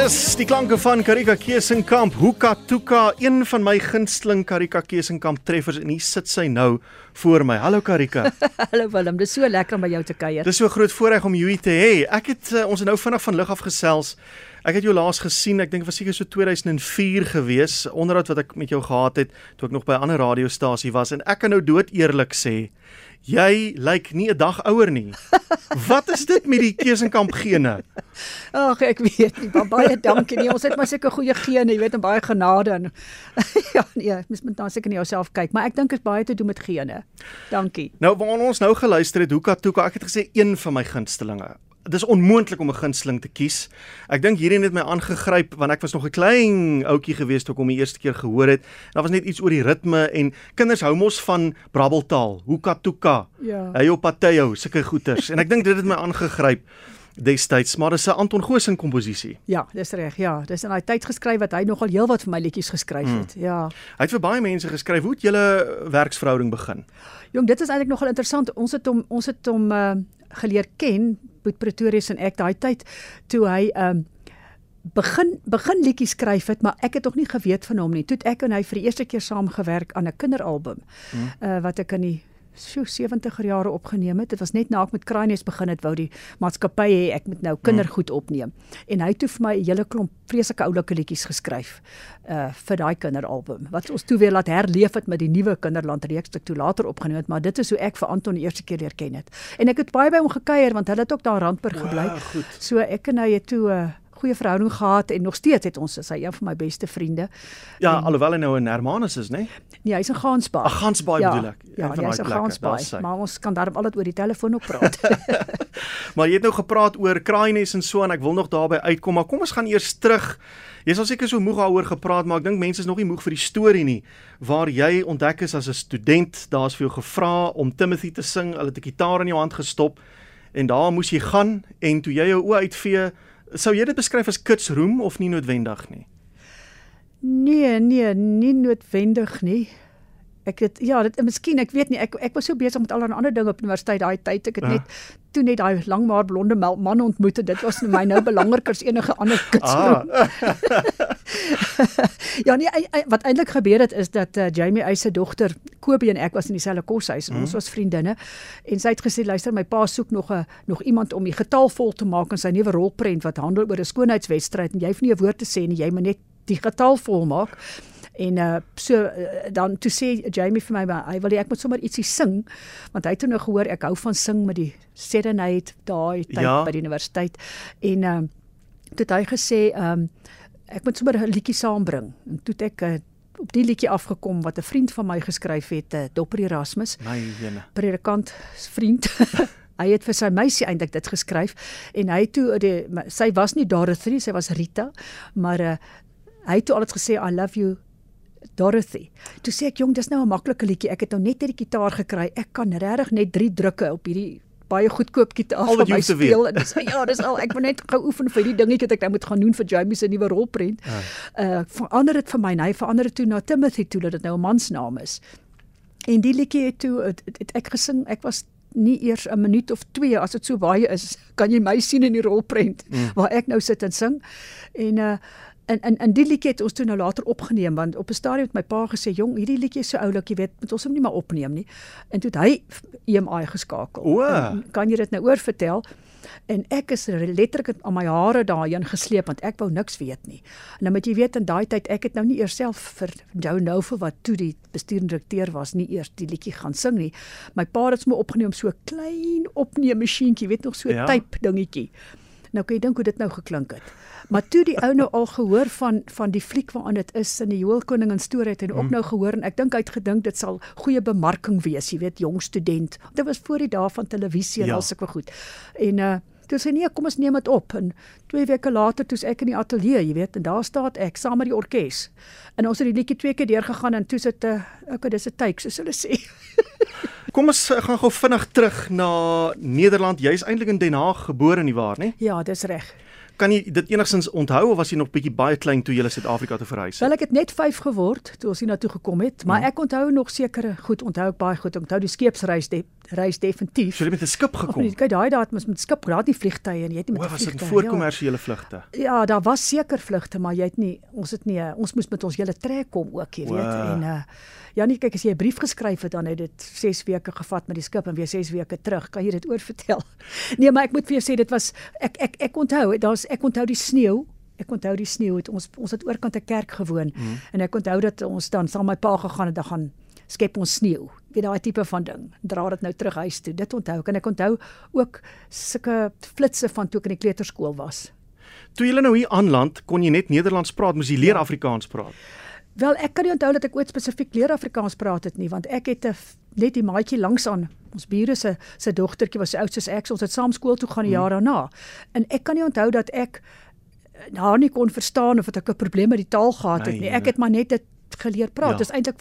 Dis die klanke van Karika Kesenkamp, Hoeka Tuka, een van my gunsteling Karika Kesenkamp treffers en hier sit sy nou voor my. Hallo Karika. Hallo Willem, dis so lekker om by jou te kuier. Dis so groot voorreg om jou hier te hê. Ek het uh, ons het nou vinnig van lig af gesels. Ek het jou laas gesien, ek dink was seker so 2004 gewees, onderhoud wat ek met jou gehad het toe ek nog by 'n ander radiostasie was en ek kan nou dood eerlik sê, jy lyk nie 'n dag ouer nie. Wat is dit met die Kesenkamp gene? Ag, ek weet nie, baie dankie nie. Ons het maar seker goeie gene, jy weet, en baie genade en ja, nee, mens moet dan seker na jouself kyk, maar ek dink dit is baie te doen met gene. Dankie. Nou, waar ons nou geluister het, Hoeka Tuka, ek het gesê een van my gunstelinge dis onmoontlik om 'n gunsteling te kies. Ek dink hierdie het my aangegryp want ek was nog 'n klein ouetjie gewees toe ek hom die eerste keer gehoor het. Daar was net iets oor die ritme en kinders hou mos van brabbeltaal, hoekatuka. Ja. Hy op pateo, sulke goeters en ek dink dit het my aangegryp destyds, maar dis 'n Anton Goosen komposisie. Ja, dis reg. Ja, dis in daai tyd geskryf wat hy nogal heelwat vir my liedjies geskryf hmm. het. Mm. Ja. Hy het vir baie mense geskryf. Hoe het julle werksverhouding begin? Jong, dit is eintlik nogal interessant. Ons het hom ons het hom uh, geleer ken Boet Pretorius en ek daai tyd toe hy um begin begin liedjies skryf het, maar ek het nog nie geweet van hom nie. Toe ek en hy vir die eerste keer saam gewerk aan 'n kinderalbum. Hmm. Uh wat ek in die so 70er jare opgeneem het. Dit was net na ek met Kraaies begin het wou die maatskappy hê ek moet nou kindergoed opneem. En hy het toe vir my 'n hele klomp vreeslike oulike liedjies geskryf uh vir daai kinderalbum. Wat ons toe weer laat herleef het met die nuwe Kinderland reeks wat toe later opgeneem het, maar dit is hoe ek vir Anton die eerste keer leer ken het. En ek het baie by hom gekuier want hulle het ook daar Randburg gebly. Wow, so ek en hy het toe uh goeie verhouding gehad en nog steeds het ons is hy een van my beste vriende. Ja, en, alhoewel hy nou in Hermanus is, né? Nee? nee, hy's in Gansbaai. Ag, Gansbaai ja, bedoel ek. Ja, hy's in Gansbaai, maar ons kan daarom altyd oor die telefoon op praat. maar jy het nou gepraat oor Kraaies en so en ek wil nog daarby uitkom, maar kom ons gaan eers terug. Jy sal seker so moeg daaroor gepraat, maar ek dink mense is nog nie moeg vir die storie nie waar jy ontdek is as 'n student, daar's vir jou gevra om Timothy te sing, hulle het 'n gitaar in jou hand gestop en daar moes jy gaan en toe jy jou oë uitvee Sou jy dit beskryf as kitsroem of nie noodwendig nie? Nee, nee, nie noodwendig nie. Ek het ja, dit miskien, ek weet nie, ek ek was so besig met allerlei ander dinge op universiteit daai tyd. Ek het ja. net toe net daai langmaar blonde man ontmoet en dit was vir my nou belangriker as enige ander kitsroem. Ah. ja, nee, wat eintlik gebeur het is dat uh, Jamie Eise se dogter Kobie en ek was in dieselfde koshuis en mm. ons was vriendinne en sy het gesê luister my pa soek nog 'n nog iemand om die getal vol te maak in sy nuwe rolprent wat handel oor 'n skoonheidswedstryd en jy hoef nie 'n woord te sê nie jy moet net die getal vol maak en uh so uh, dan toe sê Jamie vir my maar hy wil ek moet sommer ietsie sing want hy het nou gehoor ek hou van sing met die serenade daai tyd ja. by die universiteit en uh toe het hy gesê um ek moet sommer 'n liedjie saambring. En toe het ek uh, op die liedjie afgekom wat 'n vriend van my geskryf het, uh, Dopper Erasmus. My jene. Predikant vriend. hy het vir sy meisie eintlik dit geskryf en hy toe die sy was nie Dorothy, sy was Rita, maar uh, hy het toe altyd gesê I love you Dorothy. Toe sê ek jong, dis nou 'n maklike liedjie. Ek het nou net hierdie gitaar gekry. Ek kan regtig net 3 drukke op hierdie baie goedkoop gitaar vir my speel en dis ja, dis al ek moet net gou oefen vir die dingetjie wat ek nou moet gaan doen vir Jamie se nuwe rolprent. Ja. Uh verander dit vir my, hy verander dit toe na Timothy toe dat dit nou 'n mansnaam is. En die liedjie het toe het, het, het ek gesing, ek was nie eers 'n minuut of 2 as dit so baie is, kan jy my sien in die rolprent mm. waar ek nou sit en sing. En uh en en en die liedjie het ons toe nou later opgeneem want op 'n stadium het my pa gesê jong hierdie liedjie is so oulik jy weet moet ons hom nie maar opneem nie. En toe het hy EMI geskakel. O, kan jy dit nou oor vertel? En ek is letterlik aan my hare daarheen gesleep want ek wou niks weet nie. En nou moet jy weet in daai tyd ek het nou nie eers self vir Joe Novo wat toe die bestuurende direkteur was nie eers die liedjie gaan sing nie. My pa het hom opgeneem so klein opneem masjienkie weet nog so 'n ja. type dingetjie. Nou kan jy dink hoe dit nou geklink het. Maar toe die ou nou al gehoor van van die fliek waaraan dit is in die Joel Koning en storie het en ook mm. nou gehoor en ek dink hy het gedink dit sal goeie bemarking wees, jy weet, jong student. Dit was voor die dae van televisie en ja. al sulke goed. En uh toe sê nee, kom ons neem dit op en twee weke later toe's ek in die ateljee, jy weet, en daar staan ek saam met die orkes. En ons het die liedjie twee keer deurgegaan en toe sit 'n uh, okay, dis 'n take soos hulle sê. Kom ons eh, gaan gou vinnig terug na Nederland. Jy's eintlik in Den Haag gebore nie waar nie? Ja, dis reg. Kan jy dit enigstens onthou of was jy nog bietjie baie klein toe jy na Suid-Afrika toe verhuis het? Wel ek het net 5 geword toe ons hier na toe gekom het, maar hmm. ek onthou nog sekere goed, onthou ek baie goed. Onthou die skeepsreis die reis definitief. So jy het met 'n skip gekom. Oh, kyk daai daai het mos met skip, daar het nie vliegtye en jy het nie met O, was dit vliegtuie, voor ja. kommersiële vlugte? Ja, daar was seker vlugte, maar jy het nie ons het nie ons moes met ons hele trek kom ook, jy weet. Wow. En uh ja, nee, kyk as jy 'n brief geskryf het dan het dit 6 weke gevat met die skip en weer 6 weke terug. Kan jy dit oorvertel? Nee, maar ek moet vir jou sê dit was ek ek ek onthou, daar's ek onthou die sneeu. Ek onthou die sneeu het ons ons het oorkant 'n kerk gewoon mm. en ek onthou dat ons dan saam met my pa gegaan het dan gaan skep ons sneeu. Weet daai tipe van ding. Dra dit nou terug huis toe. Dit onthou ek en ek onthou ook sulke flitsse van toe ek in die kleuterskool was. Toe jy nou hier aanland, kon jy net Nederlands praat, moes jy leer Ja. Afrikaans praat. Wel, ek kan nie onthou dat ek ooit spesifiek leer Afrikaans praat het nie, want ek het 'n net die maatjie langs aan ons bure se se dogtertjie was so oud soos ek, so ons het saam skool toe gaan die jaar daarna. En ek kan nie onthou dat ek eh, haar nie kon verstaan of dat ek 'n probleem met die taal gehad het Nee, nie. nee. Ek het maar net dit geleer praat. Ja. Dit is eintlik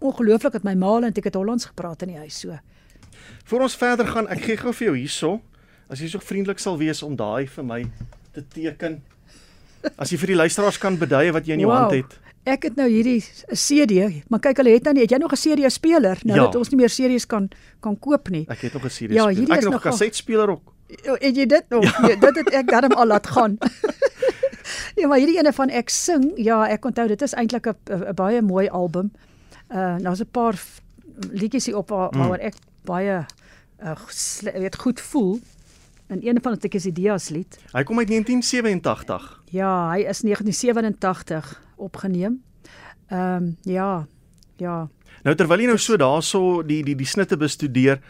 ongelooflik dat my ma en ek het Hollands gepraat in die huis so. Voor ons verder gaan, ek gee gou vir jou hierso. As jy so vriendelik sal wees om daai vir my te teken. As jy vir die luisteraars kan bedui wat jy in jou Wow. hand het. Ek het nou hierdie CD, maar kyk hulle het nou nie, het jy nog 'n CD speler nou Ja. dat ons nie meer series kan kan koop nie. Ek het nog 'n serie Ja, speel. hierdie Ek het nog 'n kasseitspeler ook. Ja, Het jy dit nog? Ja. Nee, dit het ek darm al laat gaan. ja, maar hierdie ene van ek sing, ja, ek onthou dit is eintlik 'n baie mooi album. Uh daar's 'n paar liedjies hier op waar, waaroor ek baie uh weet goed voel. En een van dit is die Dias lied. Hy kom uit 1987. Ja, hy is 1987 opgeneem. Ehm um, ja. Ja. Nou terwyl jy nou so daarso die die die snitte bestudeer,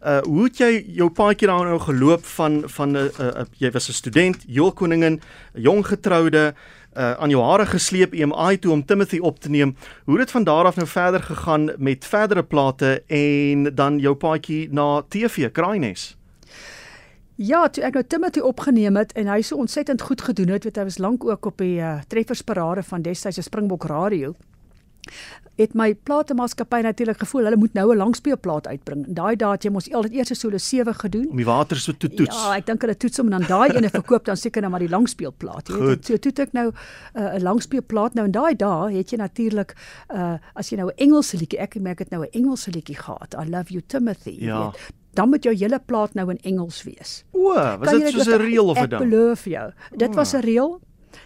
uh hoe het jy jou paadjie daar nou geloop van van 'n uh, uh, jy was 'n student, joelkoningin, 'n jong getroude, uh aan jou hare gesleep EMI toe om Timothy op te neem. Hoe het dit van daar af nou verder gegaan met verdere plate en dan jou paadjie na TV Kraaines? Ja, toe ek nou Timothy opgeneem het en hy so ontsettend goed gedoen het, weet hy was lank ook op die uh, treffersparade van destyds se Springbok Radio. Het my platemaatskappy natuurlik gevoel hulle moet nou 'n langspeelplaat uitbring. En Daai dae het jy mos altyd eers 'n solo 7 gedoen. Om die water so te toets. Ja, ek dink hulle toets hom en dan daai ene verkoop dan seker nou maar die langspeelplaat. Jy weet, so toe ek nou 'n uh, langspeelplaat nou en daai dae het jy natuurlik uh as jy nou 'n Engelse liedjie, ek merk dit nou 'n Engelse liedjie gehad. I love you Timothy, Ja. weet. Dan moet jou hele plaat nou in Engels wees. O, was jy dit soos 'n reël of 'n Ek ding? beloof jou. Dit O. was 'n reël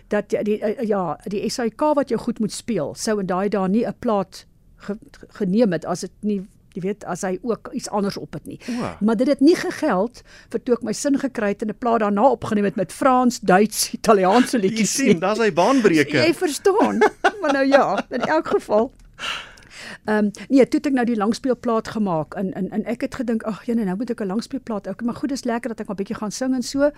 dat die, eh, ja, die SAK wat jy goed moet speel, sou in daai dae nie 'n plaat ge, geneem het as dit nie jy weet as hy ook iets anders op het nie. O. Maar dit het nie gegeld vir toe ek my sin gekry het en 'n plaat daarna opgeneem het met Frans, Duits, Italiaanse Jy liedjies. sien, daar's hy baanbreker. Jy verstaan. maar nou ja, in elk geval. Ehm um, nee, toe het ek nou die langspeelplaat gemaak en en en ek het gedink ag jene nou moet ek 'n langspeelplaat. Okay, maar goed, dis lekker dat ek maar bietjie gaan sing en so.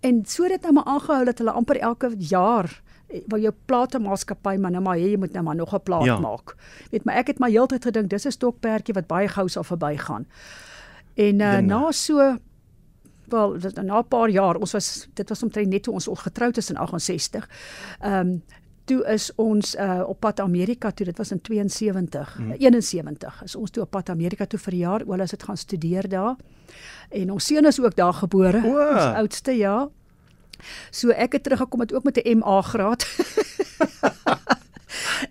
En so het dit nou maar aangehou dat hulle amper elke jaar eh, waar jou platemaatskappy maar nou maar jy moet nou maar nog 'n plaat Ja. maak. Weet maar ek het my heeltyd gedink dis 'n stokperdjie wat baie gou sal verbygaan. En uh, Jene. na so wel na 'n paar jaar ons was dit was omtrent net toe ons getroud is in 68. Ehm um, toe is ons uh, op pad Amerika toe dit was in 72 mm. 71 is ons toe op pad Amerika toe vir 'n jaar. As dit gaan studeer daar. En ons seun is ook daar gebore. O. ons oudste ja. So ek het teruggekom met ook met 'n MA graad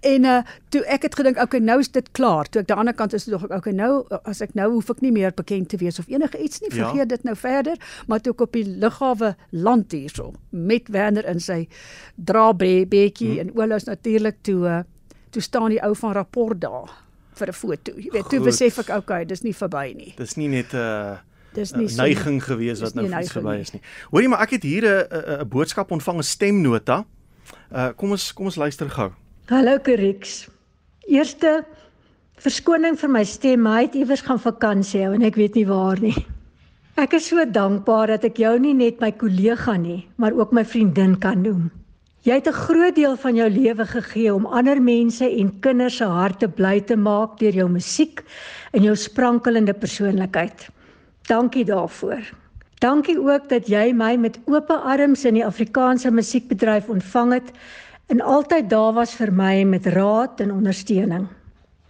En uh toe ek het gedink okay nou is dit klaar. Toe ek aan die ander kant is dog ek okay nou as ek nou hoef ek nie meer bekend te wees of enige iets nie. Ja. Vergeet ja. dit nou verder. Maar toe ek op die lughawe land hierso met Werner in sy draabetjie Hm. hmm. en Olaus natuurlik toe uh, toe staan die ou van rapport daar vir 'n foto. Jy weet, toe Goed. besef ek okay, dis nie verby nie. Dis nie net 'n uh, Dis 'n nie so neiging gewees dis wat nou iets verby is nie. Hoorie maar ek het hier 'n 'n boodskap ontvang, 'n stemnota. Uh kom ons kom ons luister gou. Hallo Corix. Eerste verskoning vir my stem, hy het iewers gaan vakansie hou en ek weet nie waar nie. Ek is so dankbaar dat ek jou nie net my kollega nie, maar ook my vriendin kan noem. Jy het 'n groot deel van jou lewe gegee om ander mense en kinders se harte bly te maak deur jou musiek en jou sprankelende persoonlikheid. Dankie daarvoor. Dankie ook dat jy my met oop arms in die Afrikaanse musiekbedryf ontvang het en altyd daar was vir my met raad en ondersteuning.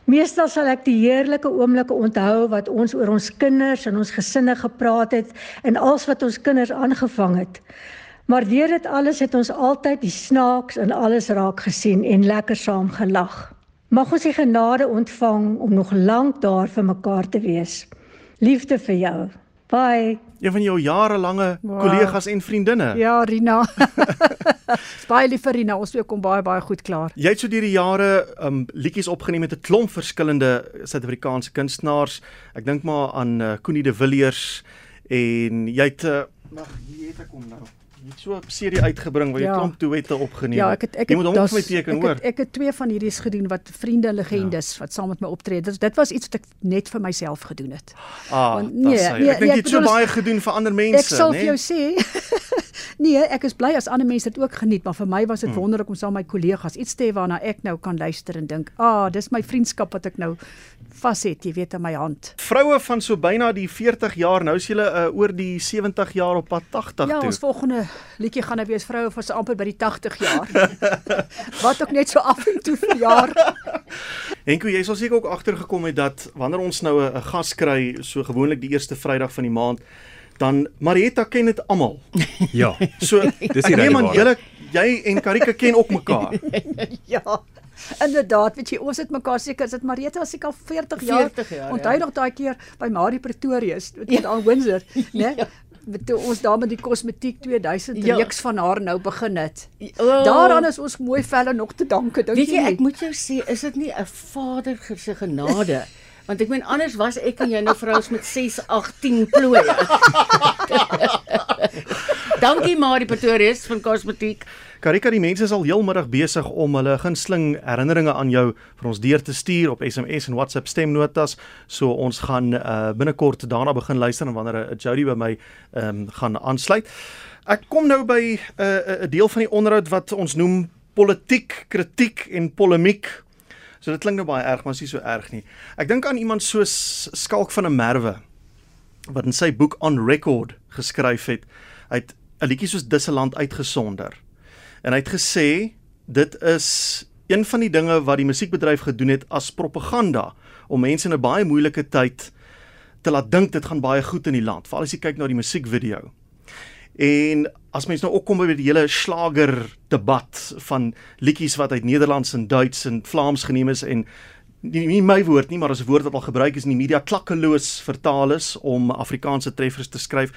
Meestal sal ek die heerlike oomblikke onthou wat ons oor ons kinders en ons gesinne gepraat het en als wat ons kinders aangevang het. Maar deur dit alles het ons altyd die snaaks en alles raak gesien en lekker saam gelag. Mag ons die genade ontvang om nog lank daar vir mekaar te wees. Liefde vir jou. Bye. Een van jou jarelange Wow. kollegas en vriendinne. Ja, Rina. Baie lief vir Rina. Ons twee kom baie baie goed klaar. Jy het so deur die jare um liedjies opgeneem met 'n klomp verskillende Suid-Afrikaanse kunstenaars. Ek dink maar aan uh, Connie de Villiers en jy het uh, wag, hier het ek hom nou. So 'n serie uitgebring waar jy Ja. klomp duette opgeneem Ja, het. ek het ek jy het moet hom das- vir my teken, ek hoor. het, ek het twee van hierdie gedoen wat vriende legendes ja. wat saam met my optree. Dit dit was iets wat ek net vir myself gedoen het. Ah, want- nee, nee, nee, nee, ek dink nee, jy ek het so baie gedoen vir ander mense, Ek sal né? vir jou sê Nee, ek is bly as ander mense dit ook geniet, maar vir my was dit Hmm. mm. wonderlik om saam met my kollegas iets te hê waarna ek nou kan luister en dink, "Ah, dis my vriendskap wat ek nou vas het, jy weet, in my hand." Vroue van so byna die 40 jaar, nou is julle uh, oor die 70 jaar op pad 80 Ja, toe. ons volgende liedjie gaan nou wees vroue van so amper by die 80 jaar. wat ook net so af en toe verjaar. Henko, jy sal seker ook agtergekom het dat wanneer ons nou 'n gas kry, so gewoonlik die eerste Vrydag van die maand, dan Marietta ken dit almal. Ja. So Dis die regte julle jy en Karika ken ook mekaar. ja. Inderdaad, weet jy, ons het mekaar seker, dit Marita as ek al 40 jaar. 40 jaar, Onthou ja. nog daai keer by Marie Pretorius, met ja. aan Windsor, né? Ja. Met toe ons daar met die kosmetiek 2000 Ja. reeks van haar nou begin het. Oh, Daaraan is ons mooi velle nog te danke, dink Weet jy, ek moet jou sê, is dit nie 'n Vader se genade? Want ek meen anders was ek en jy nou vrouens met 6, 8, 10 plooie. Dankie Marie Pretorius van Kosmetiek. Karika, die mense is al heelmiddag besig om hulle gunsteling herinneringe aan jou vir ons deur te stuur op SMS en WhatsApp stemnotas. So ons gaan uh, binnekort daarna begin luister en wanneer 'n Jody by my um, gaan aansluit. Ek kom nou by 'n uh, 'n deel van die onderhoud wat ons noem politiek, kritiek en polemiek. So dit klink nou baie erg, maar is nie so erg nie. Ek dink aan iemand soos Skalk van 'n Merwe wat in sy boek On Record geskryf het. Hy het 'n liedjie soos Disseland uitgesonder. En hy het gesê dit is een van die dinge wat die musiekbedryf gedoen het as propaganda om mense in 'n baie moeilike tyd te laat dink dit gaan baie goed in die land, veral as jy kyk na die musiekvideo. En as mens nou ook kom by die hele slager debat van liedjies wat uit Nederlands en Duits en Vlaams geneem is en nie, nie my woord nie, maar as 'n woord wat al gebruik is in die media klakkeloos vertaal is om Afrikaanse treffers te skryf.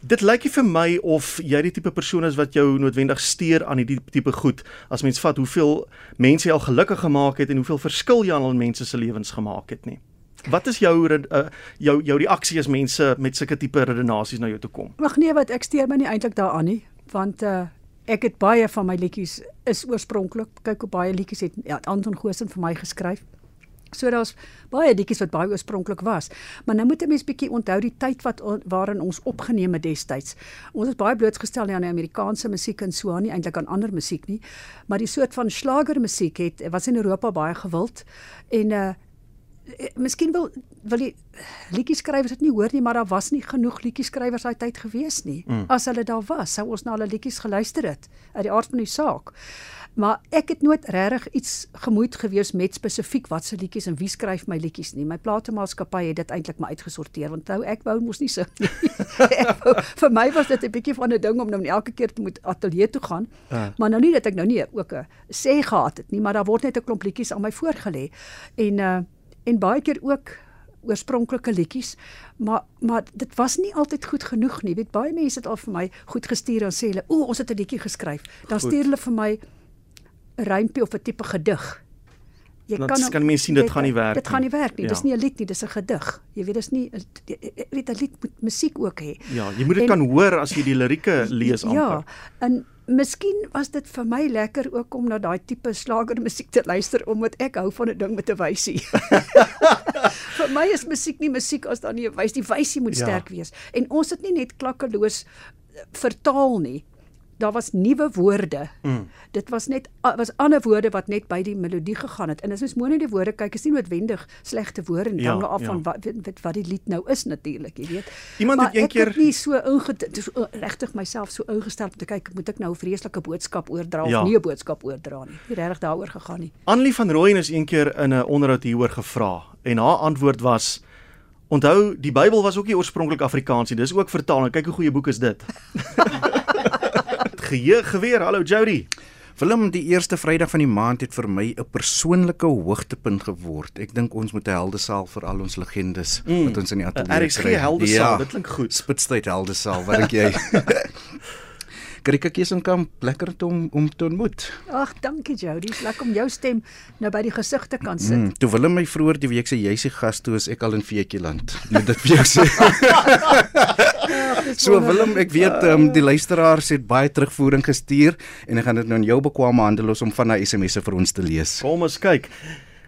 Dit lyk vir my of jy die tipe persoon is wat jou noodwendig steur aan hierdie tipe goed. As mens vat hoeveel mense jy al gelukkig gemaak het en hoeveel verskil jy aan mense se lewens gemaak het nie. Wat is jou uh, jou jou reaksie as mense met sulke tipe redenasies na jou toe kom? Wag nee, wat ek steur my nie eintlik daaraan nie, want uh ek het baie van my liedjies is oorspronklik. Kyk hoe baie liedjies het ja, Anton Goosen vir my geskryf. So daar's baie liedjies wat baie oorspronklik was. Maar nou moet 'n mens bietjie onthou die tyd wat on, waarin ons opgeneem het destyds. Ons is baie blootgestel aan die Amerikaanse musiek en so aan nie eintlik aan ander musiek nie. Maar die soort van slagermusiek het was in Europa baie gewild en uh Miskien wil wil die liedjieskrywers dit nie hoor nie, maar daar was nie genoeg liedjieskrywers daai tyd gewees nie. Mm. As hulle daar was, sou ons na hulle liedjies geluister het uit die aard van die saak. Maar ek het nooit regtig iets gemoeid gewees met spesifiek wat se liedjies en wie skryf my liedjies nie. My platemaatskappy het dit eintlik maar uitgesorteer want nou ek wou mos nie sing nie. ek wou, vir my was dit 'n bietjie van 'n ding om nou elke keer te moet ateljee toe gaan. Uh. Maar nou nie dat ek nou nie ook 'n sê gehad het nie, maar daar word net 'n klomp liedjies aan my voorgelê. En uh en baie keer ook oorspronklike liedjies, maar maar dit was nie altyd goed genoeg nie. Weet baie mense het al vir my goed gestuur en sê hulle, "O, ons het 'n liedjie geskryf." Dan Goed. stuur hulle vir my rympie of 'n tipe gedig. Jy Dan hom- kan mense sien dit gaan nie werk Dit gaan nie werk nie. Ja. Dis nie 'n lied nie, dis 'n gedig. Jy weet dis nie jy weet 'n lied moet musiek ook hê. Ja, jy moet dit kan hoor as jy die lirieke lees amper. Ja, en miskien was dit vir my lekker ook om na daai tipe slagermusiek te luister omdat ek hou van 'n ding met 'n wysie. vir my is musiek nie musiek as daar nie 'n wys die wysie moet Ja. sterk wees. En ons het nie net klakkeloos eh, vertaal nie. Daar was nuwe woorde. Mm. Dit was net was ander woorde wat net by die melodie gegaan het. En as ons na die woorde kyk, is nie noodwendig slegte woorde nie. Ja, Hang af ja. van wat wat, wat die lied nou is natuurlik, jy weet. Iemand maar het een ek keer- nie so inge so regtig myself so ingestel om te kyk moet ek nou 'n vreeslike boodskap oordra Ja. of nie 'n boodskap oordra nie. Nie regtig daaroor gegaan nie. Annelie van Rooyen is een keer in 'n onderhoud hieroor gevra en haar antwoord was Onthou, die Bybel was ook nie oorspronklik Afrikaans nie. Dis ook vertaal. En kyk hoe goeie boek is dit. Geheue geweer. Hallo Jody. Willem, die eerste Vrydag van die maand het vir my 'n persoonlike hoogtepunt geword. Ek dink ons moet 'n heldesaal vir al ons legendes mm. wat ons in die ateljee RSG heldesaal, ja, dit klink goed. Spitstyd heldesaal, wat dink jy? Karika Kesenkamp, lekker om om te ontmoet. Ag, dankie Jody. Dis lekker om jou stem nou by die gesig te kan sit. Mm, toe Willem my vroeër die week sê jy's die gas toe is ek al in Veetjieland. Moet dit vir jou sê. so Willem, ek weet um, die luisteraars het baie terugvoering gestuur en ek gaan dit nou in jou bekwame hande los om van daai SMS'e vir ons te lees. Kom ons kyk.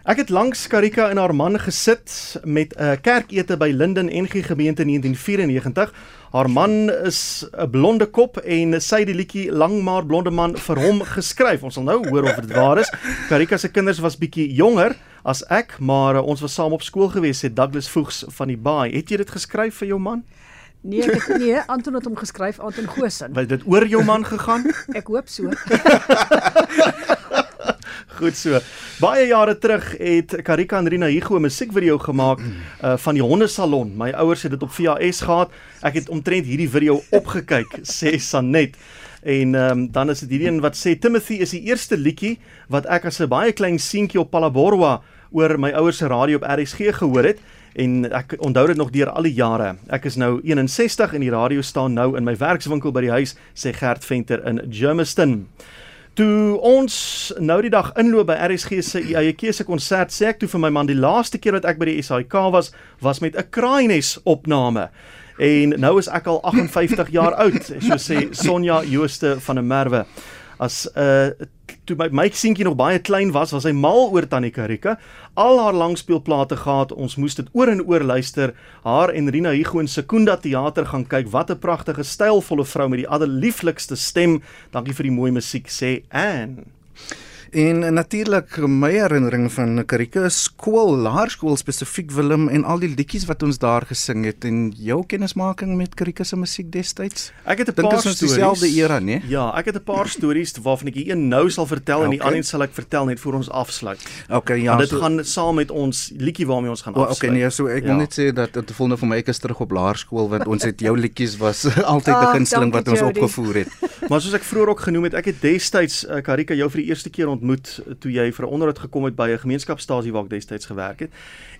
Ek het langs Karika en haar man gesit met 'n kerkete by Linden NG gemeente in 1994. Haar man is 'n blonde kop en sy het die liedjie Lang maar blonde man vir hom geskryf. Ons sal nou hoor of dit waar is. Karika se kinders was bietjie jonger as ek, maar uh, ons was saam op skool gewees, het Douglas Voegs van die Baai. Het jy dit geskryf vir jou man? Nee, ek het nee, Anton het hom geskryf, Anton Gosen. Het dit oor jou man gegaan? ek hoop so. Goed so. Baie jare terug het Karika en Rina Hugo 'n musiekvideo gemaak uh van die hondesalon. My ouers het dit op VHS gehad. Ek het omtrent hierdie video opgekyk, sê Sanet. En ehm um, dan is dit hierdie een wat sê Timothy is die eerste liedjie wat ek as 'n baie klein seentjie op Palaborwa oor my ouers se radio op RSG gehoor het en ek onthou dit nog deur al die jare. Ek is nou 61 en die radio staan nou in my werkswinkel by die huis, sê Gert Venter in Germiston. Toe ons nou die dag inloop by RSG se eie keuse konsert, sê ek toe vir my man die laaste keer wat ek by die SAIK was, was met 'n kraaines opname. En nou is ek al 58 jaar oud, so sê Sonja Jooste van der Merwe. As 'n uh, toe my my seentjie nog baie klein was, was hy mal oor Tannie Karika. Al haar langspeelplate gehad, ons moes dit oor en oor luister. Haar en Rina Hugo in Sekunda teater gaan kyk. Wat 'n pragtige, stylvolle vrou met die allerlieflikste stem. Dankie vir die mooi musiek sê Anne. En natuurlik my herinnering van Karika skool, laerskool spesifiek Willem en al die liedjies wat ons daar gesing het en jou kennismaking met Karika se musiek destyds. Ek het 'n paar stories dieselfde era, né? Ja, ek het 'n paar stories waarvan ek een nou sal vertel okay. en die ander sal ek vertel net voor ons afsluit. Okay, ja. Want dit so, gaan saam met ons liedjie waarmee ons gaan afsluit. Oh, okay, nee, so ek ja. wil net sê dat dit volgende vir my ek is terug op laerskool want ons het jou liedjies was altyd 'n gunsteling wat ons Jody. opgevoer het. maar soos ek vroeër ook genoem het, ek het destyds uh, Karika jou vir die eerste keer ontmoet ontmoet toe jy vir 'n onderhoud gekom het by 'n gemeenskapstasie waar ek destyds gewerk het.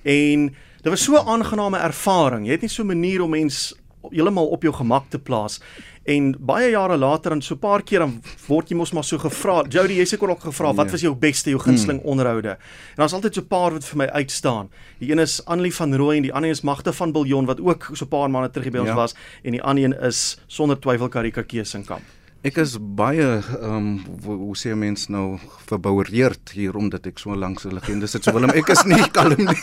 En dit was so 'n aangename ervaring. Jy het nie so 'n manier om mens heeltemal op jou gemak te plaas. En baie jare later en so 'n paar keer dan word jy mos maar so gevra. Jody, jy seker ook gevra, wat ja. was jou beste, jou gunsteling mm. onderhoude? En daar's altyd so 'n paar wat vir my uitstaan. Die een is Annelie van Rooi en die ander is Magde van Biljon wat ook so 'n paar maande terug by ons ja. was en die ander een is sonder twyfel Karika Kesenkamp. Ek is baie ehm um, hoe sê mense nou verboureerd hier omdat ek so lank so legende sit. So Willem, ek is nie kalm nie.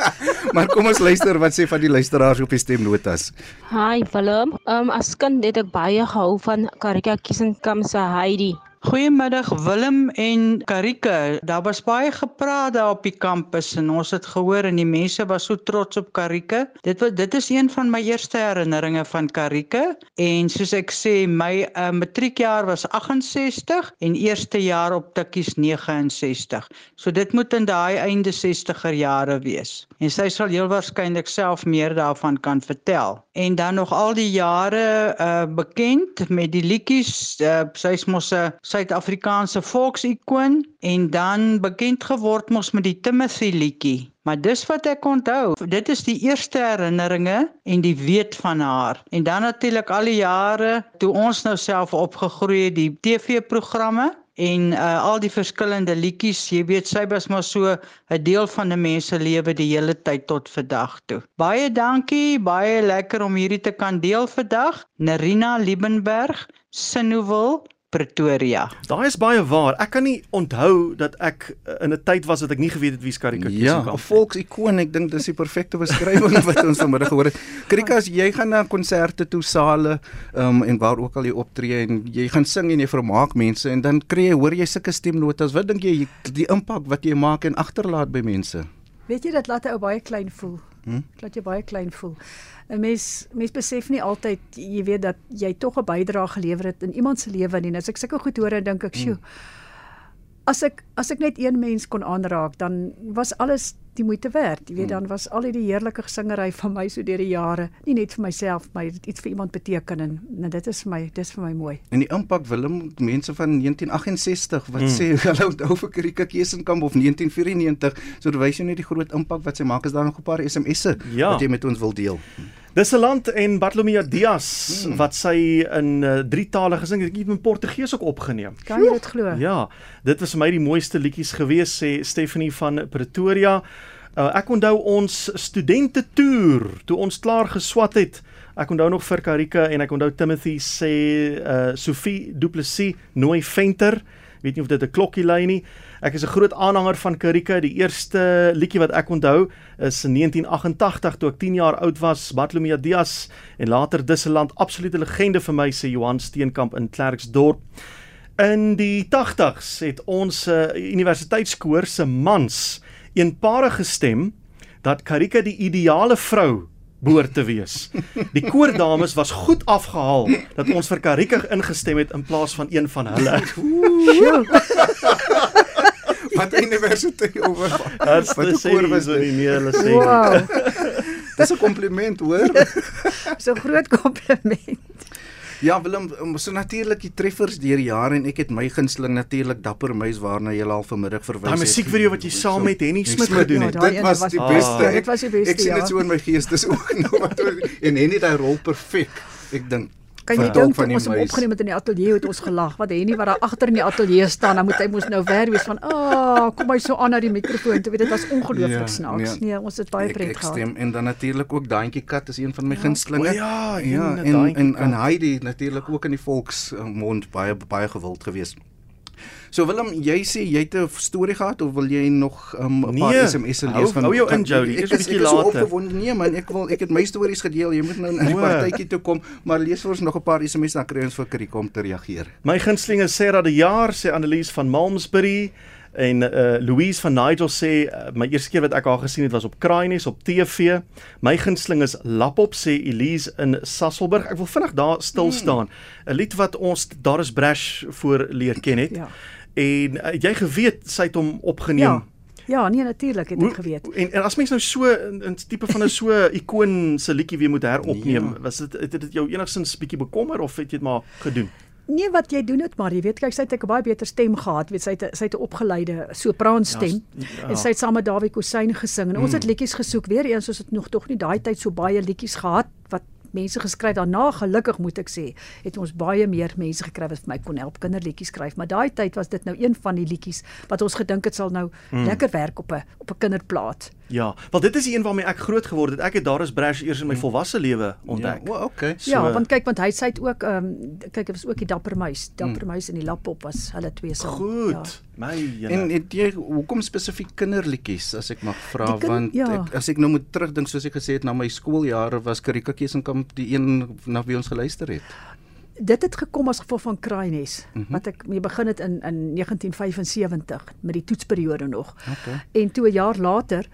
maar kom ons luister wat sê van die luisteraars op die stemnotas. Hi Willem, ehm um, as kind het ek baie gehou van Karika Kiesenkamp se Heidi. Goeiemiddag Willem en Karike. Daar was baie gepraat daar op die kampus en ons het gehoor en die mense was so trots op Karike. Dit was dit is een van my eerste herinneringe van Karike en soos ek sê my uh, matriekjaar was 68 en eerste jaar op tikkies 69. So dit moet in daai einde 60er jare wees. En sy sal heel waarskynlik self meer daarvan kan vertel. En dan nog al die jare uh, bekend met die liedjies, uh, sy's mos 'n Suid-Afrikaanse volksikoon en dan bekend geword mos met die Timothy liedjie. Maar dis wat ek onthou. Dit is die eerste herinneringe en die weet van haar. En dan natuurlik al die jare toe ons nou self opgegroei het, die TV-programme en uh, al die verskillende liedjies, jy weet sy was maar so 'n deel van 'n mens se lewe die hele tyd tot vandag toe. Baie dankie, baie lekker om hierdie te kan deel vandag. Nerina Liebenberg, Sinnowil Pretoria. Daai is baie waar. Ek kan nie onthou dat ek uh, in 'n tyd was wat ek nie geweet het wie Skarika ja, was nie. Ja, 'n volksikoon. Ek dink dis die perfekte beskrywing wat ons vanmiddag gehoor het. Karika, as jy gaan na konserte toe, sale, ehm um, en waar ook al jy optree en jy gaan sing en jy vermaak mense en dan kry jy hoor jy sulke stemnotas. Wat dink jy die impak wat jy maak en agterlaat by mense? Weet jy dat laat 'n ou baie klein voel. Hm? Laat jy baie klein voel. 'n mens mens besef nie altyd jy weet dat jy tog 'n bydrae gelewer het in iemand se lewe nie. As ek sulke goed hoor en dink ek, "Sjoe, as ek as ek net een mens kon aanraak, dan was alles die moeite werd. Jy weet dan was al die heerlike gesingery van my so deur die jare, nie net vir myself, maar dit iets vir iemand beteken en, en dit is vir my dis vir my mooi. En die impak Willem mense van 1968 wat mm. sê hulle onthou vir Karika Kesenkamp of 1994, so dit wys jou net die groot impak wat sy maak is daar nog 'n paar SMS'e Ja. wat jy met ons wil deel. Dis 'n land en Bartolomeu Dias Hmm. wat sy in uh, drie tale gesing het. In Portugees ook opgeneem. Kan jy dit glo? Ja, dit was vir my die mooiste liedjies gewees sê Stephanie van Pretoria. Uh, ek onthou ons studente toer toe ons klaar geswat het. Ek onthou nog vir Karika en ek onthou Timothy sê uh Sophie Du Plessis nooi Venter. Weet nie of dit 'n klokkie lui nie. Ek is 'n groot aanhanger van Karika. Die eerste liedjie wat ek onthou is in 1988 toe ek 10 jaar oud was. Bartolomeu Dias en later Disseland absolute legende vir my sê Johan Steenkamp in Klerksdorp. In die 80s het ons uh, universiteitskoor se mans eenparig gestem dat Karika die ideale vrou behoort te wees. Die koordames was goed afgehaal dat ons vir Karika ingestem het in plaas van een van hulle. Wat universiteit oor Wat 'n koor was dit? nie nee, hulle sê. Wow. Dis 'n kompliment, hoor. So 'n groot kompliment. Ja, Willem, um, so natuurlik die treffers deur die jare en ek het my gunsteling natuurlik Dapper Muis waarna jy al vanmiddag verwys Daai musiekvideo wat jy saam met Henny Smit gedoen Ja, het. daai Dit ene was die beste. Ja, dit was die beste, Ek sien dit ja. so in my gees, dis ook nou wat en Henny daai rol perfek. Ek dink Kan jy dink van toe ons hom opgeneem het in die ateljee het ons gelag. Wat Henny wat daar agter in die ateljee staan, dan moet hy mos nou weer wees van, "Ag, oh, kom hy so aan na die mikrofoon." Toe weet dit was ongelooflik Ja, snaaks. nee. Nee, ons het baie Ek, pret ek gehad. stem en dan natuurlik ook Daantjie Kat is een van my gunstelinge. O ja, ja, en en en, en Heidi natuurlik ook in die volksmond baie baie gewild geweest. So Willem, jy sê jy het 'n storie gehad of wil jy nog um, 'n paar Nee, SMS'e hou- lees van hou jou in, Jody, Ek eers 'n is ek bietjie is so later. opgewonde. Nee man, ek wil ek het my stories gedeel. Jy moet nou in die O. partytjie toe kom, maar lees vir ons nog 'n paar SMS'e dan kry ons vir Kriek om te reageer. My gunsteling is Sarah de Jaar, sê Annelies van Malmesbury en uh Louise van Nigel sê uh, my eerste keer wat ek haar gesien het was op Kraaines op TV. My gunsteling is Lapop sê Elise in Sasselburg. Ek wil vinnig daar stil staan. 'n Lied wat ons daar is Brash voor leer ken het. Ja. En uh, jy geweet sy het hom opgeneem. Ja. Ja, nee natuurlik het ek geweet. En, en as mens nou so 'n tipe van 'n so ikoon se liedjie weer moet heropneem, Ja. was dit het dit jou enigstens bietjie bekommer of het jy dit maar gedoen? Nee, wat jy doen dit maar, jy weet, kyk sy het 'n baie beter stem gehad, weet sy het sy het 'n opgeleide sopraanstem Ja, ja, ja. en sy het saam met Dawie Kosyn gesing en ons het liedjies gesoek weer eens ons het nog tog nie daai tyd so baie liedjies gehad wat mense geskryf daarna gelukkig moet ek sê het ons baie meer mense gekry wat vir my kon help kinderliedjies skryf maar daai tyd was dit nou een van die liedjies wat ons gedink het sal nou mm. lekker werk op 'n op 'n kinderplaat Ja, want dit is die een waarmee ek groot geword het. Ek het daar is Brash eers in my volwasse lewe ontdek. Ja, o, okay. So- ja want kyk want hy sê het ook ehm um, kyk dit was ook die dapper muis dapper muis en die lapop was hulle twee saam Goed. ja. My En jene. het jy hoekom spesifiek kinderliedjies as ek mag vra want ja. ek, as ek nou moet terugdink soos ek gesê het na my skooljare was Karika Kesenkamp die een na wie ons geluister het. dit het gekom as gevolg van Kraaines mm. -hmm. wat ek mee begin het in in 1975 met die toetsperiode nog. Okay. En toe 'n jaar later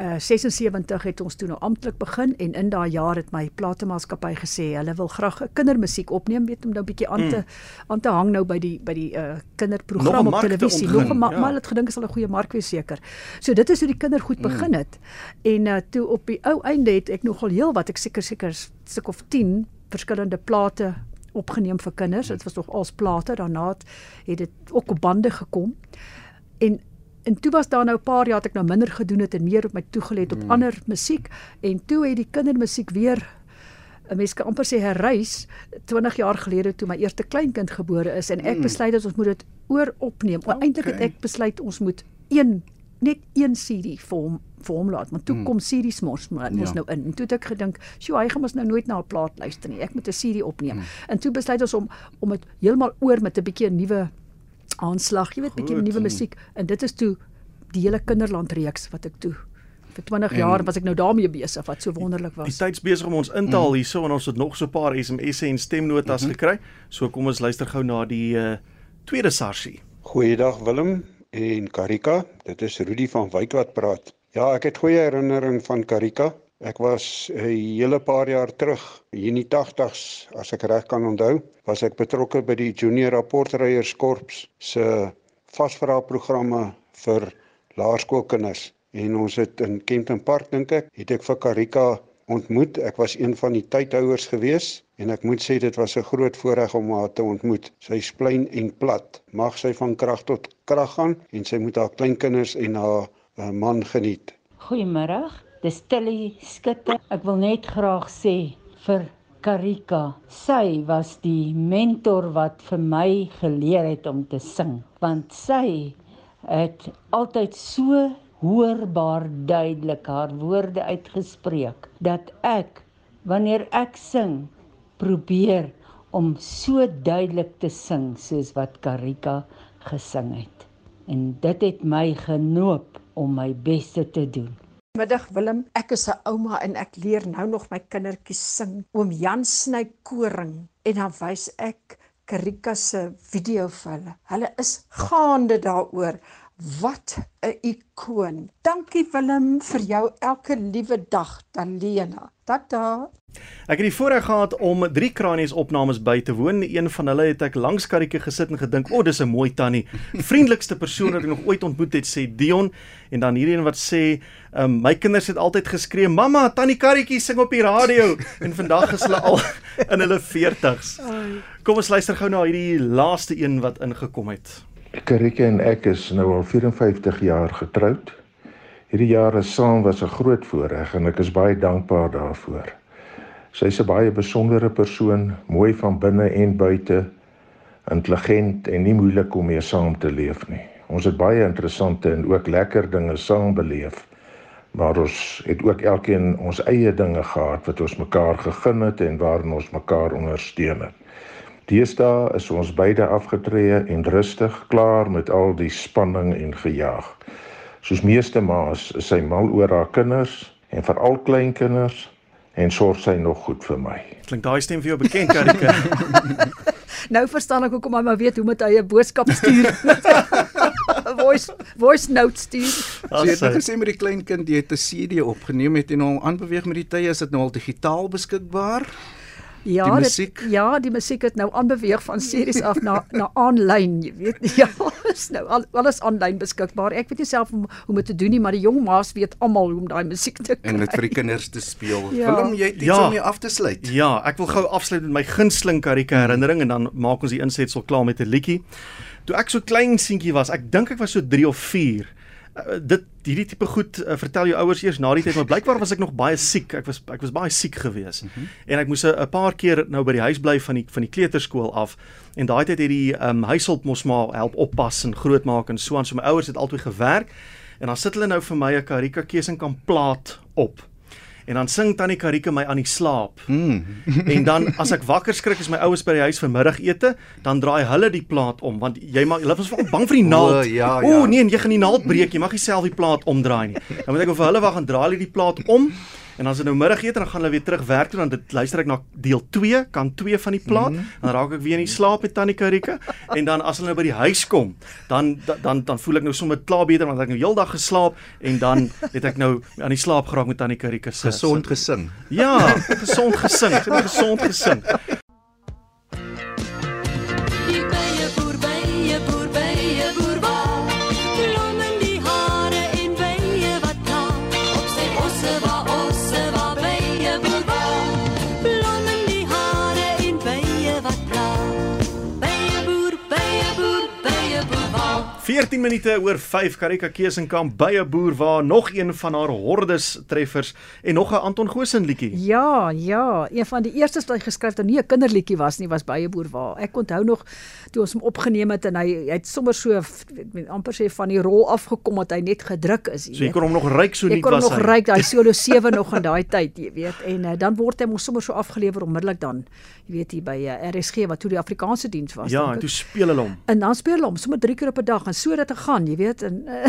uh 76 het ons toe nou amptelik begin en in daai jaar het my platemaatskappy gesê hulle wil graag 'n kindermusiek opneem weet om nou 'n bietjie aan te aan te hang nou by die by die uh kinderprogram op televisie nog 'n ma ja. maar het gedink dit sal 'n goeie mark wees seker. So dit is hoe die kindergoed begin het. En uh toe op die ou einde het ek nogal heel wat ek seker seker stuk of 10 verskillende plate opgeneem vir kinders. Dit was nog als plate. Daarna het dit ook op bande gekom. En en toe was daar nou 'n paar jaar het ek nou minder gedoen het en meer op my toegelê het op mm. ander musiek en toe het die kindermusiek weer 'n mens kan amper sê herreis 20 jaar gelede toe my eerste kleinkind gebore is en ek mm. besluit dat ons moet dit oor opneem. Okay. Eintlik het ek besluit ons moet een net een CD vir hom vir hom laat, want toe mm. kom CD mos maar ons Ja. nou in. En toe het ek gedink, "Sjoe, hy gaan mos nou nooit na 'n plaat luister nie. Ek moet 'n CD opneem." Mm. En toe besluit ons om om dit heeltemal oor met 'n bietjie 'n nuwe aanslag, jy weet, bietjie nuwe musiek en dit is toe die hele kinderland reeks wat ek toe vir 20 En- jaar was ek nou daarmee besig wat so wonderlik Die was. tyd's besig om ons in te haal hierso en ons het nog so 'n paar SMS'e en stemnotas Mhm. gekry. So kom ons luister gou na die uh tweede sarsie. Goeiedag Willem en Karika. Dit is Rudy van Wyk wat praat. Ja, ek het goeie herinnering van Karika. Ek was 'n hele paar jaar terug, hier in die 80s, as ek reg kan onthou, was ek betrokke by die Junior Rapportryers Korps se vasvraagprogramme vir laerskoolkinders en ons het in Kempton Park dink ek het ek vir Karika ontmoet. Ek was een van die tydhouers gewees en ek moet sê dit was 'n groot voorreg om haar te ontmoet. Sy is klein en plat. Mag sy van krag tot krag gaan en sy moet haar kleinkinders en haar uh, man geniet. Goeiemôre. Dis Tilly Skutte. Ek wil net graag sê vir Karika. Sy was die mentor wat vir my geleer het om te sing, want sy het altyd so hoorbaar duidelik haar woorde uitgespreek dat ek wanneer ek sing probeer om so duidelik te sing soos wat Karika gesing het. En dit het my genoop om my beste te doen. Middag Willem, ek is 'n ouma en ek leer nou nog my kindertjies sing. Oom Jan sny koring en dan wys ek Karika se video vir hulle. Hulle is gaande daaroor. Wat 'n ikoon. Dankie Willem vir jou elke liewe dag, Talena. Tata. Ek het die voorreg gehad om drie kranies opnames by te woon. Een van hulle het ek langs Karitjie gesit en gedink, "O, oh, dis 'n mooi tannie. Vriendelikste persoon wat ek nog ooit ontmoet het," sê Dion. En dan hierdie een wat sê, um, "My kinders het altyd geskree, "Mamma, tannie Karitjie sing op die radio." en vandag is hulle al in hulle 40's. Kom ons luister gou na hierdie laaste een wat ingekom het. Karike en ek is nou al 54 jaar getroud. Hierdie jare saam was 'n groot voorreg en ek is baie dankbaar daarvoor. Sy's 'n baie besondere persoon, mooi van binne en buite, intelligent en nie moeilik om mee saam te leef nie. Ons het baie interessante en ook lekker dinge saam beleef. Maar ons het ook elkeen ons eie dinge gehad wat ons mekaar gegun het en waarin ons mekaar ondersteun het. Deesdae is ons beide afgetree en rustig klaar met al die spanning en gejaag. Soos meeste ma's is sy mal oor haar kinders en veral kleinkinders en sorg sy nog goed vir my. Klink daai stem vir jou bekend, Karika? Nou verstaan ek hoekom hy maar weet hoe moet hy 'n boodskap stuur. voice voice note stuur. So jy het nou gesê met die klein kind jy het 'n CD opgeneem het en hom aanbeweeg met die tye is dit nou al digitaal beskikbaar? Ja, Die dit, musiek? ja, die musiek het nou aanbeweeg van series af na na aanlyn, jy weet. Ja, is nou al, alles aanlyn beskikbaar. Ek weet nie self hoe, hoe om dit te doen nie, maar die jong ma's weet almal hoe om daai musiek te kry. En dit vir die kinders te speel. Ja. Willem, jy het iets Ja. om mee af te sluit. Ja, ek wil gou afsluit met my gunsteling Karika herinnering en dan maak ons die insetsel klaar met 'n liedjie. Toe ek so klein seentjie was, ek dink ek was so 3 of 4. Uh, dit hierdie tipe goed uh, vertel jou ouers eers na die tyd, maar blykbaar was ek nog baie siek. Ek was ek was baie siek geweest. Mm -hmm. En ek moes 'n paar keer nou by die huis bly van die van die kleuterskool af. En daai tyd het die um, huishulp mos maar help oppas en grootmaak en so aan. So my ouers het altyd gewerk. En dan sit hulle nou vir my 'n Karika Kesenkamp plaat op. En dan sing tannie Karika my aan die slaap. Mm. En dan as ek wakker skrik is my ouers by die huis vir middagete, dan draai hulle die plaat om want jy mag hulle was veral bang vir die naald. O, ja, O ja. nee, en jy gaan die naald breek, jy mag nie self die plaat omdraai nie. Dan moet ek vir hulle wag en draai hulle die plaat om. En dan as dit nou middagete dan gaan hulle weer terug werk toe dan dit luister ek na deel 2, kan 2 van die plaat. Mm. Dan raak ek weer in die slaap met tannie Karika. En dan as hulle nou by die huis kom, dan dan dan, dan voel ek nou sommer klaar beter want ek het nou heeldag geslaap en dan het ek nou aan die slaap geraak met tannie Karika se Gesond gesing. Ja, gesond gesing. Gesond gesing. 14 minute oor 5 Karika Kesenkamp by 'n boer waar nog een van haar hordes treffers en nog 'n Anton Goosen liedjie. Ja, ja, een van die eerstes wat hy geskryf het, nie 'n kinderliedjie was nie, was baie boer waar. Ek onthou nog toe ons hom opgeneem het en hy hy het sommer so ek amper sê van die rol afgekom dat hy net gedruk is, jy So jy weet. kon hom nog ryk so Jy nie kon hom was nog hy. ryk daai solo 7 nog in daai tyd, jy weet. En uh, dan word hy mos sommer so afgelewer onmiddellik dan, jy weet hier by uh, RSG wat toe die Afrikaanse diens was. Ja, en toe speel hulle hom. en dan speel hulle hom sommer 3 keer op 'n dag en so dit te gaan, jy weet. En uh,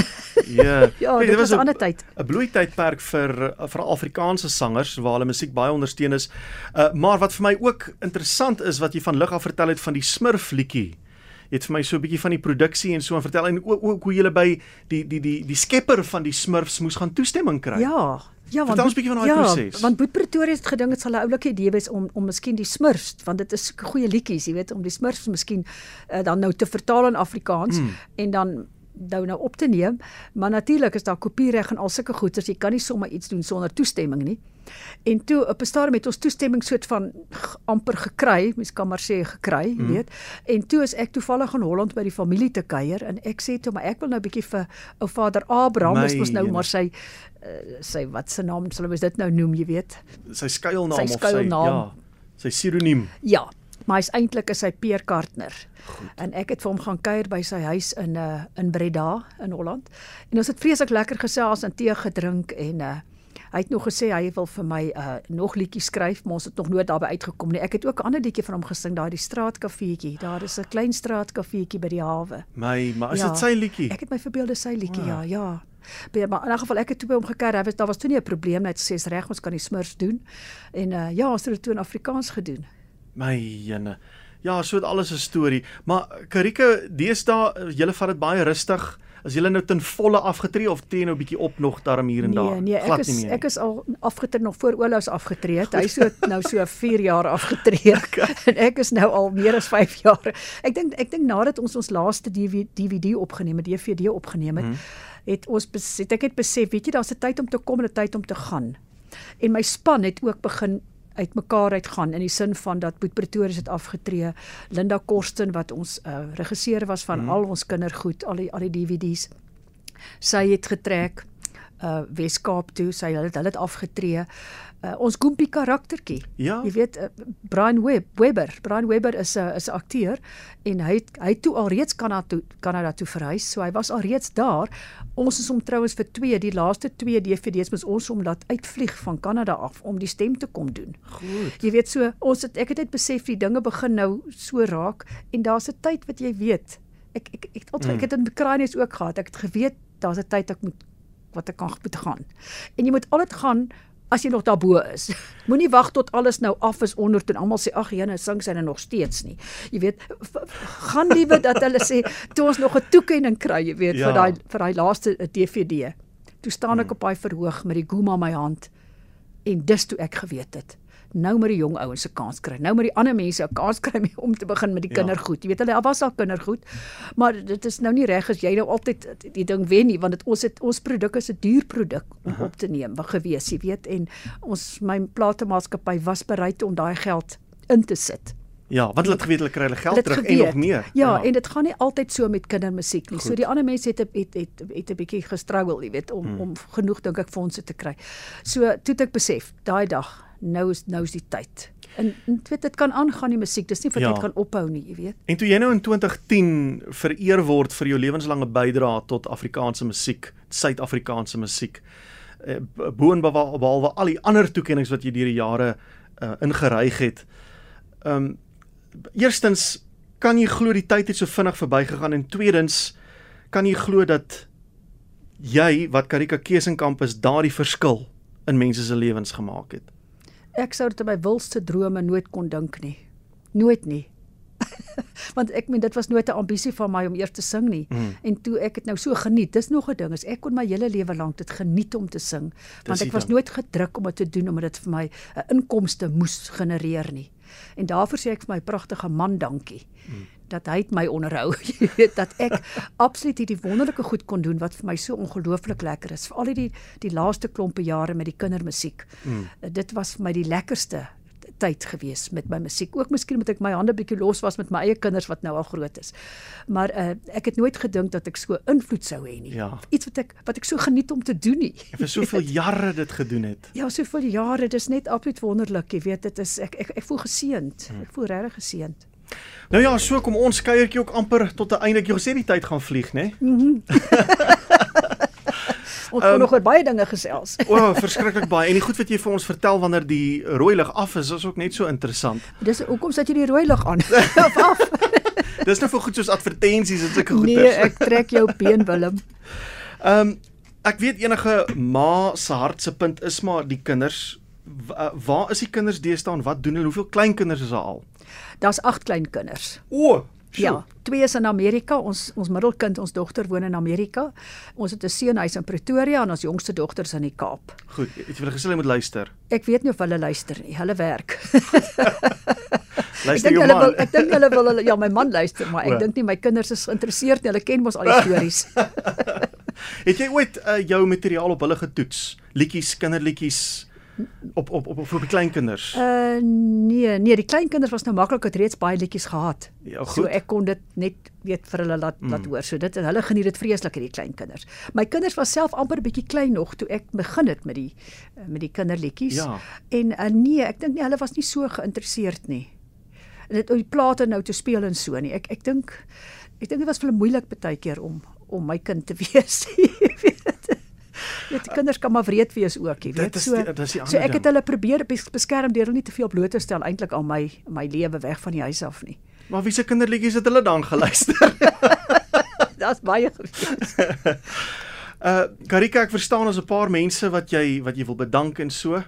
Ja. ja, Kijk, dit was 'n ander tyd. 'n bloeitydperk vir vir Afrikaanse sangers waar hulle musiek baie ondersteun is. Uh maar wat vir my ook interessant is wat jy van lig af vertel het van die Smurf liedjie. Het vir my so 'n bietjie van die produksie en so aan vertel en ook, ook hoe jy by die die die die skepper van die Smurfs moes gaan toestemming kry. Ja, Ja, Vertel ons 'n bietjie van daai ja, proses. Want Boet Pretoria het gedink dit sal 'n oulike idee wees om om miskien die Smurfs, want dit is sulke goeie liedjies, jy weet, om die Smurfs miskien uh, dan nou te vertaal in Afrikaans mm. en dan nou nou op te neem, maar natuurlik is daar kopiereg en al sulke goeters, jy kan nie sommer iets doen sonder toestemming nie. En toe op 'n stadium het ons toestemming soort van amper gekry, mens kan maar sê gekry, jy Mm. weet. En toe is ek toevallig in Holland by die familie te kuier en ek sê toe maar ek wil nou 'n bietjie vir ou vader Abraham, dis mos nou maar sy uh, sy wat se naam sal ons dit nou noem, jy weet. Sy skuilnaam Sy of sy skuilnaam. ja, sy pseudoniem. Ja, maar hy's eintlik is sy Peer Kartner. En ek het vir hom gaan kuier by sy huis in uh in Breda in Holland. En ons het vreeslik lekker gesels en tee gedrink en uh hy het nog gesê hy wil vir my uh nog liedjies skryf, maar ons het nog nooit daarby uitgekom nie. Ek het ook 'n ander liedjie van hom gesing, daai die straatkafeetjie. Daar is 'n klein straatkafeetjie by die hawe. My, maar is dit sy liedjie? Ek het my verbeel dis sy liedjie, Wow. ja, ja. Maar in elk geval ek het toe by hom gekyk. Hy was daar was toe nie 'n probleem net sê is reg ons kan die smurfs doen. En uh ja, ons het dit toe in Afrikaans gedoen. My jene. Ja, so het alles 'n storie. Maar Karike, deesdae julle vat dit baie rustig. As julle nou ten volle afgetree of teen nou 'n bietjie op nog daarom hier en daar? Nee, nee, ek is nie ek is al afgetree nog voor Olaus afgetree het. Hy so nou so 4 jaar afgetree. en ek is nou al meer as 5 jaar. Ek dink ek dink nadat ons ons laaste DVD, DVD opgeneem het, DVD opgeneem het, Mhm. Het ons bes- het ek het besef, weet jy, daar's 'n tyd om te kom en 'n tyd om te gaan. En my span het ook begin uitmekaar uitgaan in die sin van dat Boet Pretoria het afgetree, Linda Korsten wat ons uh, regisseur was van Mhm. al ons kindergoed, al die al die DVD's. Sy het getrek uh Weskaap toe, sy hulle het hulle het afgetree. Uh, ons Goompie karaktertjie. Ja. Jy weet uh, Brian Webb, Webber, Brian Webber is 'n is 'n akteur en hy het, hy het toe alreeds Kanada toe Kanada toe verhuis. So hy was alreeds daar. Ons is hom trouens vir twee, die laaste twee DVD's moes ons hom laat uitvlieg van Kanada af om die stem te kom doen. Goed. Jy weet so, ons het ek het net besef die dinge begin nou so raak en daar's 'n tyd wat jy weet. Ek ek ek het altyd Mm. ek het in Ukrainies ook gehad. Ek het geweet daar's 'n tyd ek moet wat ek kan moet gaan. En jy moet altyd gaan as jy nog daarbo is. Moenie wag tot alles nou af is onder toe almal sê ag jene sing sy nou nog steeds nie. Jy weet gaan liewe dat hulle sê toe ons nog 'n toekenning kry, jy weet Ja. vir daai vir daai laaste eh, DVD. Toe staan ek op daai verhoog met die Guma in my hand en dis toe ek geweet het. Nou moet die jong ouens 'n kans kry. Nou moet die ander mense 'n kans kry om te begin met die Ja. kindergoed. Jy weet hulle was al kindergoed, maar dit is nou nie reg as jy nou altyd die ding wen nie want dit ons het ons produk is 'n duur produk om Aha. op te neem, wat gewees, jy weet en ons my platemaatskappy was bereid om daai geld in te sit. Ja, want hulle het geweet hulle kry hulle geld terug en geweet. nog meer. Ja, ja, en dit gaan nie altyd so met kindermusiek nie. So Goed. die ander mense het het het het 'n bietjie gestruggle, jy weet, om hmm. om genoeg dink ek fondse te kry. So toe het ek besef, daai dag, nou is nou is die tyd. En en weet dit kan aangaan die musiek. Dis nie vir Ja. dit kan ophou nie, jy weet. En toe jy nou in 2010 vereer word vir jou lewenslange bydrae tot Afrikaanse musiek, Suid-Afrikaanse musiek, eh, b- boonbehalwe behalwe al die ander toekenninge wat jy deur die jare uh, ingeryg het. Ehm um, eerstens kan jy glo die tyd het so vinnig verbygegaan en tweedens kan jy glo dat jy wat Karika Kesenkamp is daardie verskil in mense se lewens gemaak het. Ek sou dit in my wildste drome nooit kon dink nie. Nooit nie. Want ek meen dit was nooit 'n ambisie van my om eers te sing nie. Mm. En toe ek dit nou so geniet, dis nog 'n ding, is ek kon my hele lewe lank dit geniet om te sing, want die ek was ding. nooit gedruk om dit te doen omdat dit vir my 'n inkomste moes genereer nie. En daarvoor sê ek vir my pragtige man dankie. Mm. Dat hy my onderhou, jy weet dat ek absoluut hierdie wonderlike goed kon doen wat vir my so ongelooflik lekker is. Veral die die laaste klompe jare met die kindermusiek. Mm. Uh, dit was vir my die lekkerste tyd gewees met my musiek. Ook miskien omdat ek my hande bietjie los was met my eie kinders wat nou al groot is. Maar uh, ek het nooit gedink dat ek so invloed sou hê nie. Ja. Iets wat ek wat ek so geniet om te doen nie. En vir soveel jare dit gedoen het. Ja, soveel jare, dis net absoluut wonderlik, jy weet, dit is ek ek, ek voel geseënd. Ek voel regtig geseënd. Nou ja, so kom ons kuiertjie ook amper tot 'n einde. Jy gesê die tyd gaan vlieg, né? Mhm. Ons Ehm, kon nog oor baie dinge gesels. O, oh, verskriklik baie. En die goed wat jy vir ons vertel wanneer die rooi lig af is, is ook net so interessant. Dis hoekom sit jy die rooi lig aan? of af? Dis nou vir goed soos advertensies en sulke goeders. Nee, ek trek jou been Willem. Ehm um, ek weet enige ma se hart se punt is maar die kinders. W uh, waar is die kinders deesdae en wat doen hulle? Hoeveel kleinkinders is daar al? Daar's 8 klein kinders. O, Ja, twee is in Amerika. Ons ons middelkind, ons dogter woon in Amerika. Ons het 'n seun hy's in Pretoria en ons jongste dogter is in die Kaap. Goed, het jy hulle gesê hulle moet luister? Ek weet nie of hulle luister nie. Hulle werk. Luister jou man. wil ek dink hulle wil hulle ja, my man luister, maar ek dink nie my kinders is geïnteresseerd nie. Hulle ken mos al die stories. Het jy ooit uh, jou materiaal op hulle getoets? Liedjies, kinderliedjies op op op op vir die kleinkinders? Uh nee, nee, die kleinkinders was nou maklik het reeds baie liedjies gehad. Ja, So goed. ek kon dit net weet vir hulle laat mm. laat hoor. So dit hulle geniet dit vreeslik hierdie kleinkinders. My kinders was self amper 'n bietjie klein nog toe ek begin het met die met die kinderliedjies. Ja. En uh, nee, ek dink nie hulle was nie so geïnteresseerd nie. En dit die plate nou te speel en so nie. Ek ek dink ek dink dit was vir hulle moeilik baie keer om om my kind te wees. Jy weet. Dit kinders kan maar wreed wees ook, jy Dit weet. is So die- dit is die so ander ek het hulle probeer bes- beskerm deur hulle nie te veel bloot te stel eintlik al my my lewe weg van die huis af nie. Maar wie se kinderliedjies het hulle dan geluister? Daar's baie gewees. Uh Karika, ek verstaan ons 'n paar mense wat jy wat jy wil bedank en so.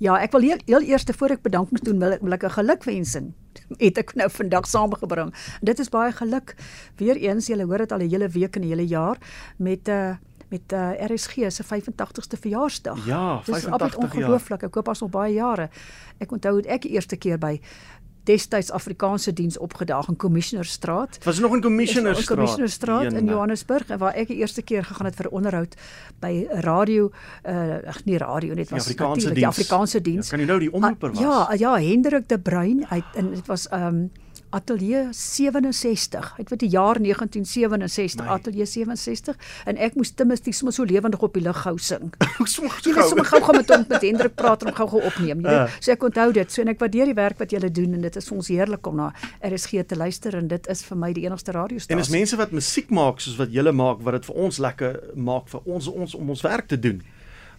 Ja, ek wil heel, heel eers voor ek bedankings doen, wil ek, wil ek 'n gelukwensing het ek nou vandag saamgebring. Dit is baie geluk. Weereens, julle hoor dit al 'n hele week en 'n hele jaar met 'n uh, met uh, RSG se 85ste verjaarsdag. Ja, Dis 85 absoluut jaar. ongelooflik. Ek hoop as nog baie jare. Ek onthou ek die eerste keer by destyds Afrikaanse diens opgedaag in Commissionerstraat. Dit was nog in Commissionerstraat. In Commissionerstraat in. Johannesburg en waar ek die eerste keer gegaan het vir onderhoud by radio uh ag nie radio net Die was Afrikaanse natuurlik diens. die Afrikaanse diens. Ja, kan jy nou die omroeper was? Ja, ja, Hendrik de Bruin, hy en dit was um Atelier 67. Hy het wat die jaar 1967 My. Atelier 67 en ek moes Timothy sommer so lewendig op die lug gou sing. Jy weet sommer gou gou met hom met Hendrik praat en hom gou-gou opneem, jy weet. So ek onthou dit. So en ek waardeer die werk wat julle doen en dit is vir ons heerlik om na RSG te luister en dit is vir my die enigste radiostasie. En is mense wat musiek maak soos wat julle maak wat dit vir ons lekker maak vir ons ons om ons werk te doen.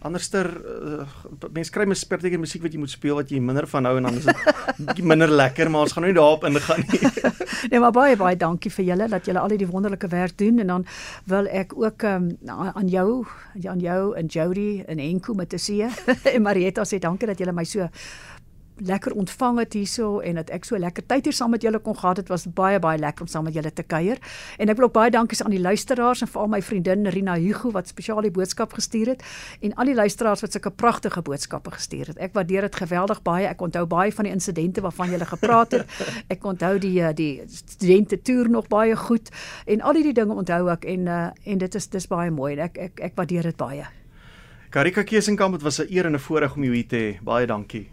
Anderster uh, mense kry mens partykeer musiek wat jy moet speel wat jy minder van hou en dan is dit bietjie minder lekker, maar ons gaan nou nie daarop ingaan nie. Nee, maar baie baie dankie vir julle dat julle al hierdie wonderlike werk doen en dan wil ek ook um, aan jou, aan jou en Jody en Enko met te sien en Marietta sê dankie dat julle my so lekker ontvang het hierso en dat ek so lekker tyd hier saam met julle kon gehad het. Dit was baie baie lekker om saam met julle te kuier. En ek wil ook baie dankie sê aan die luisteraars en veral my vriendin Rina Hugo wat spesiaal die boodskap gestuur het en al die luisteraars wat sulke pragtige boodskappe gestuur het. Ek waardeer dit geweldig baie. Ek onthou baie van die insidente waarvan julle gepraat het. Ek onthou die eh, die studente toer nog baie goed en al hierdie dinge onthou ek en uh, en dit is dis baie mooi. Ek ek ek waardeer dit baie. Karika Kesenkamp, dit was 'n eer en 'n voorreg om jou hier te hê. Baie dankie.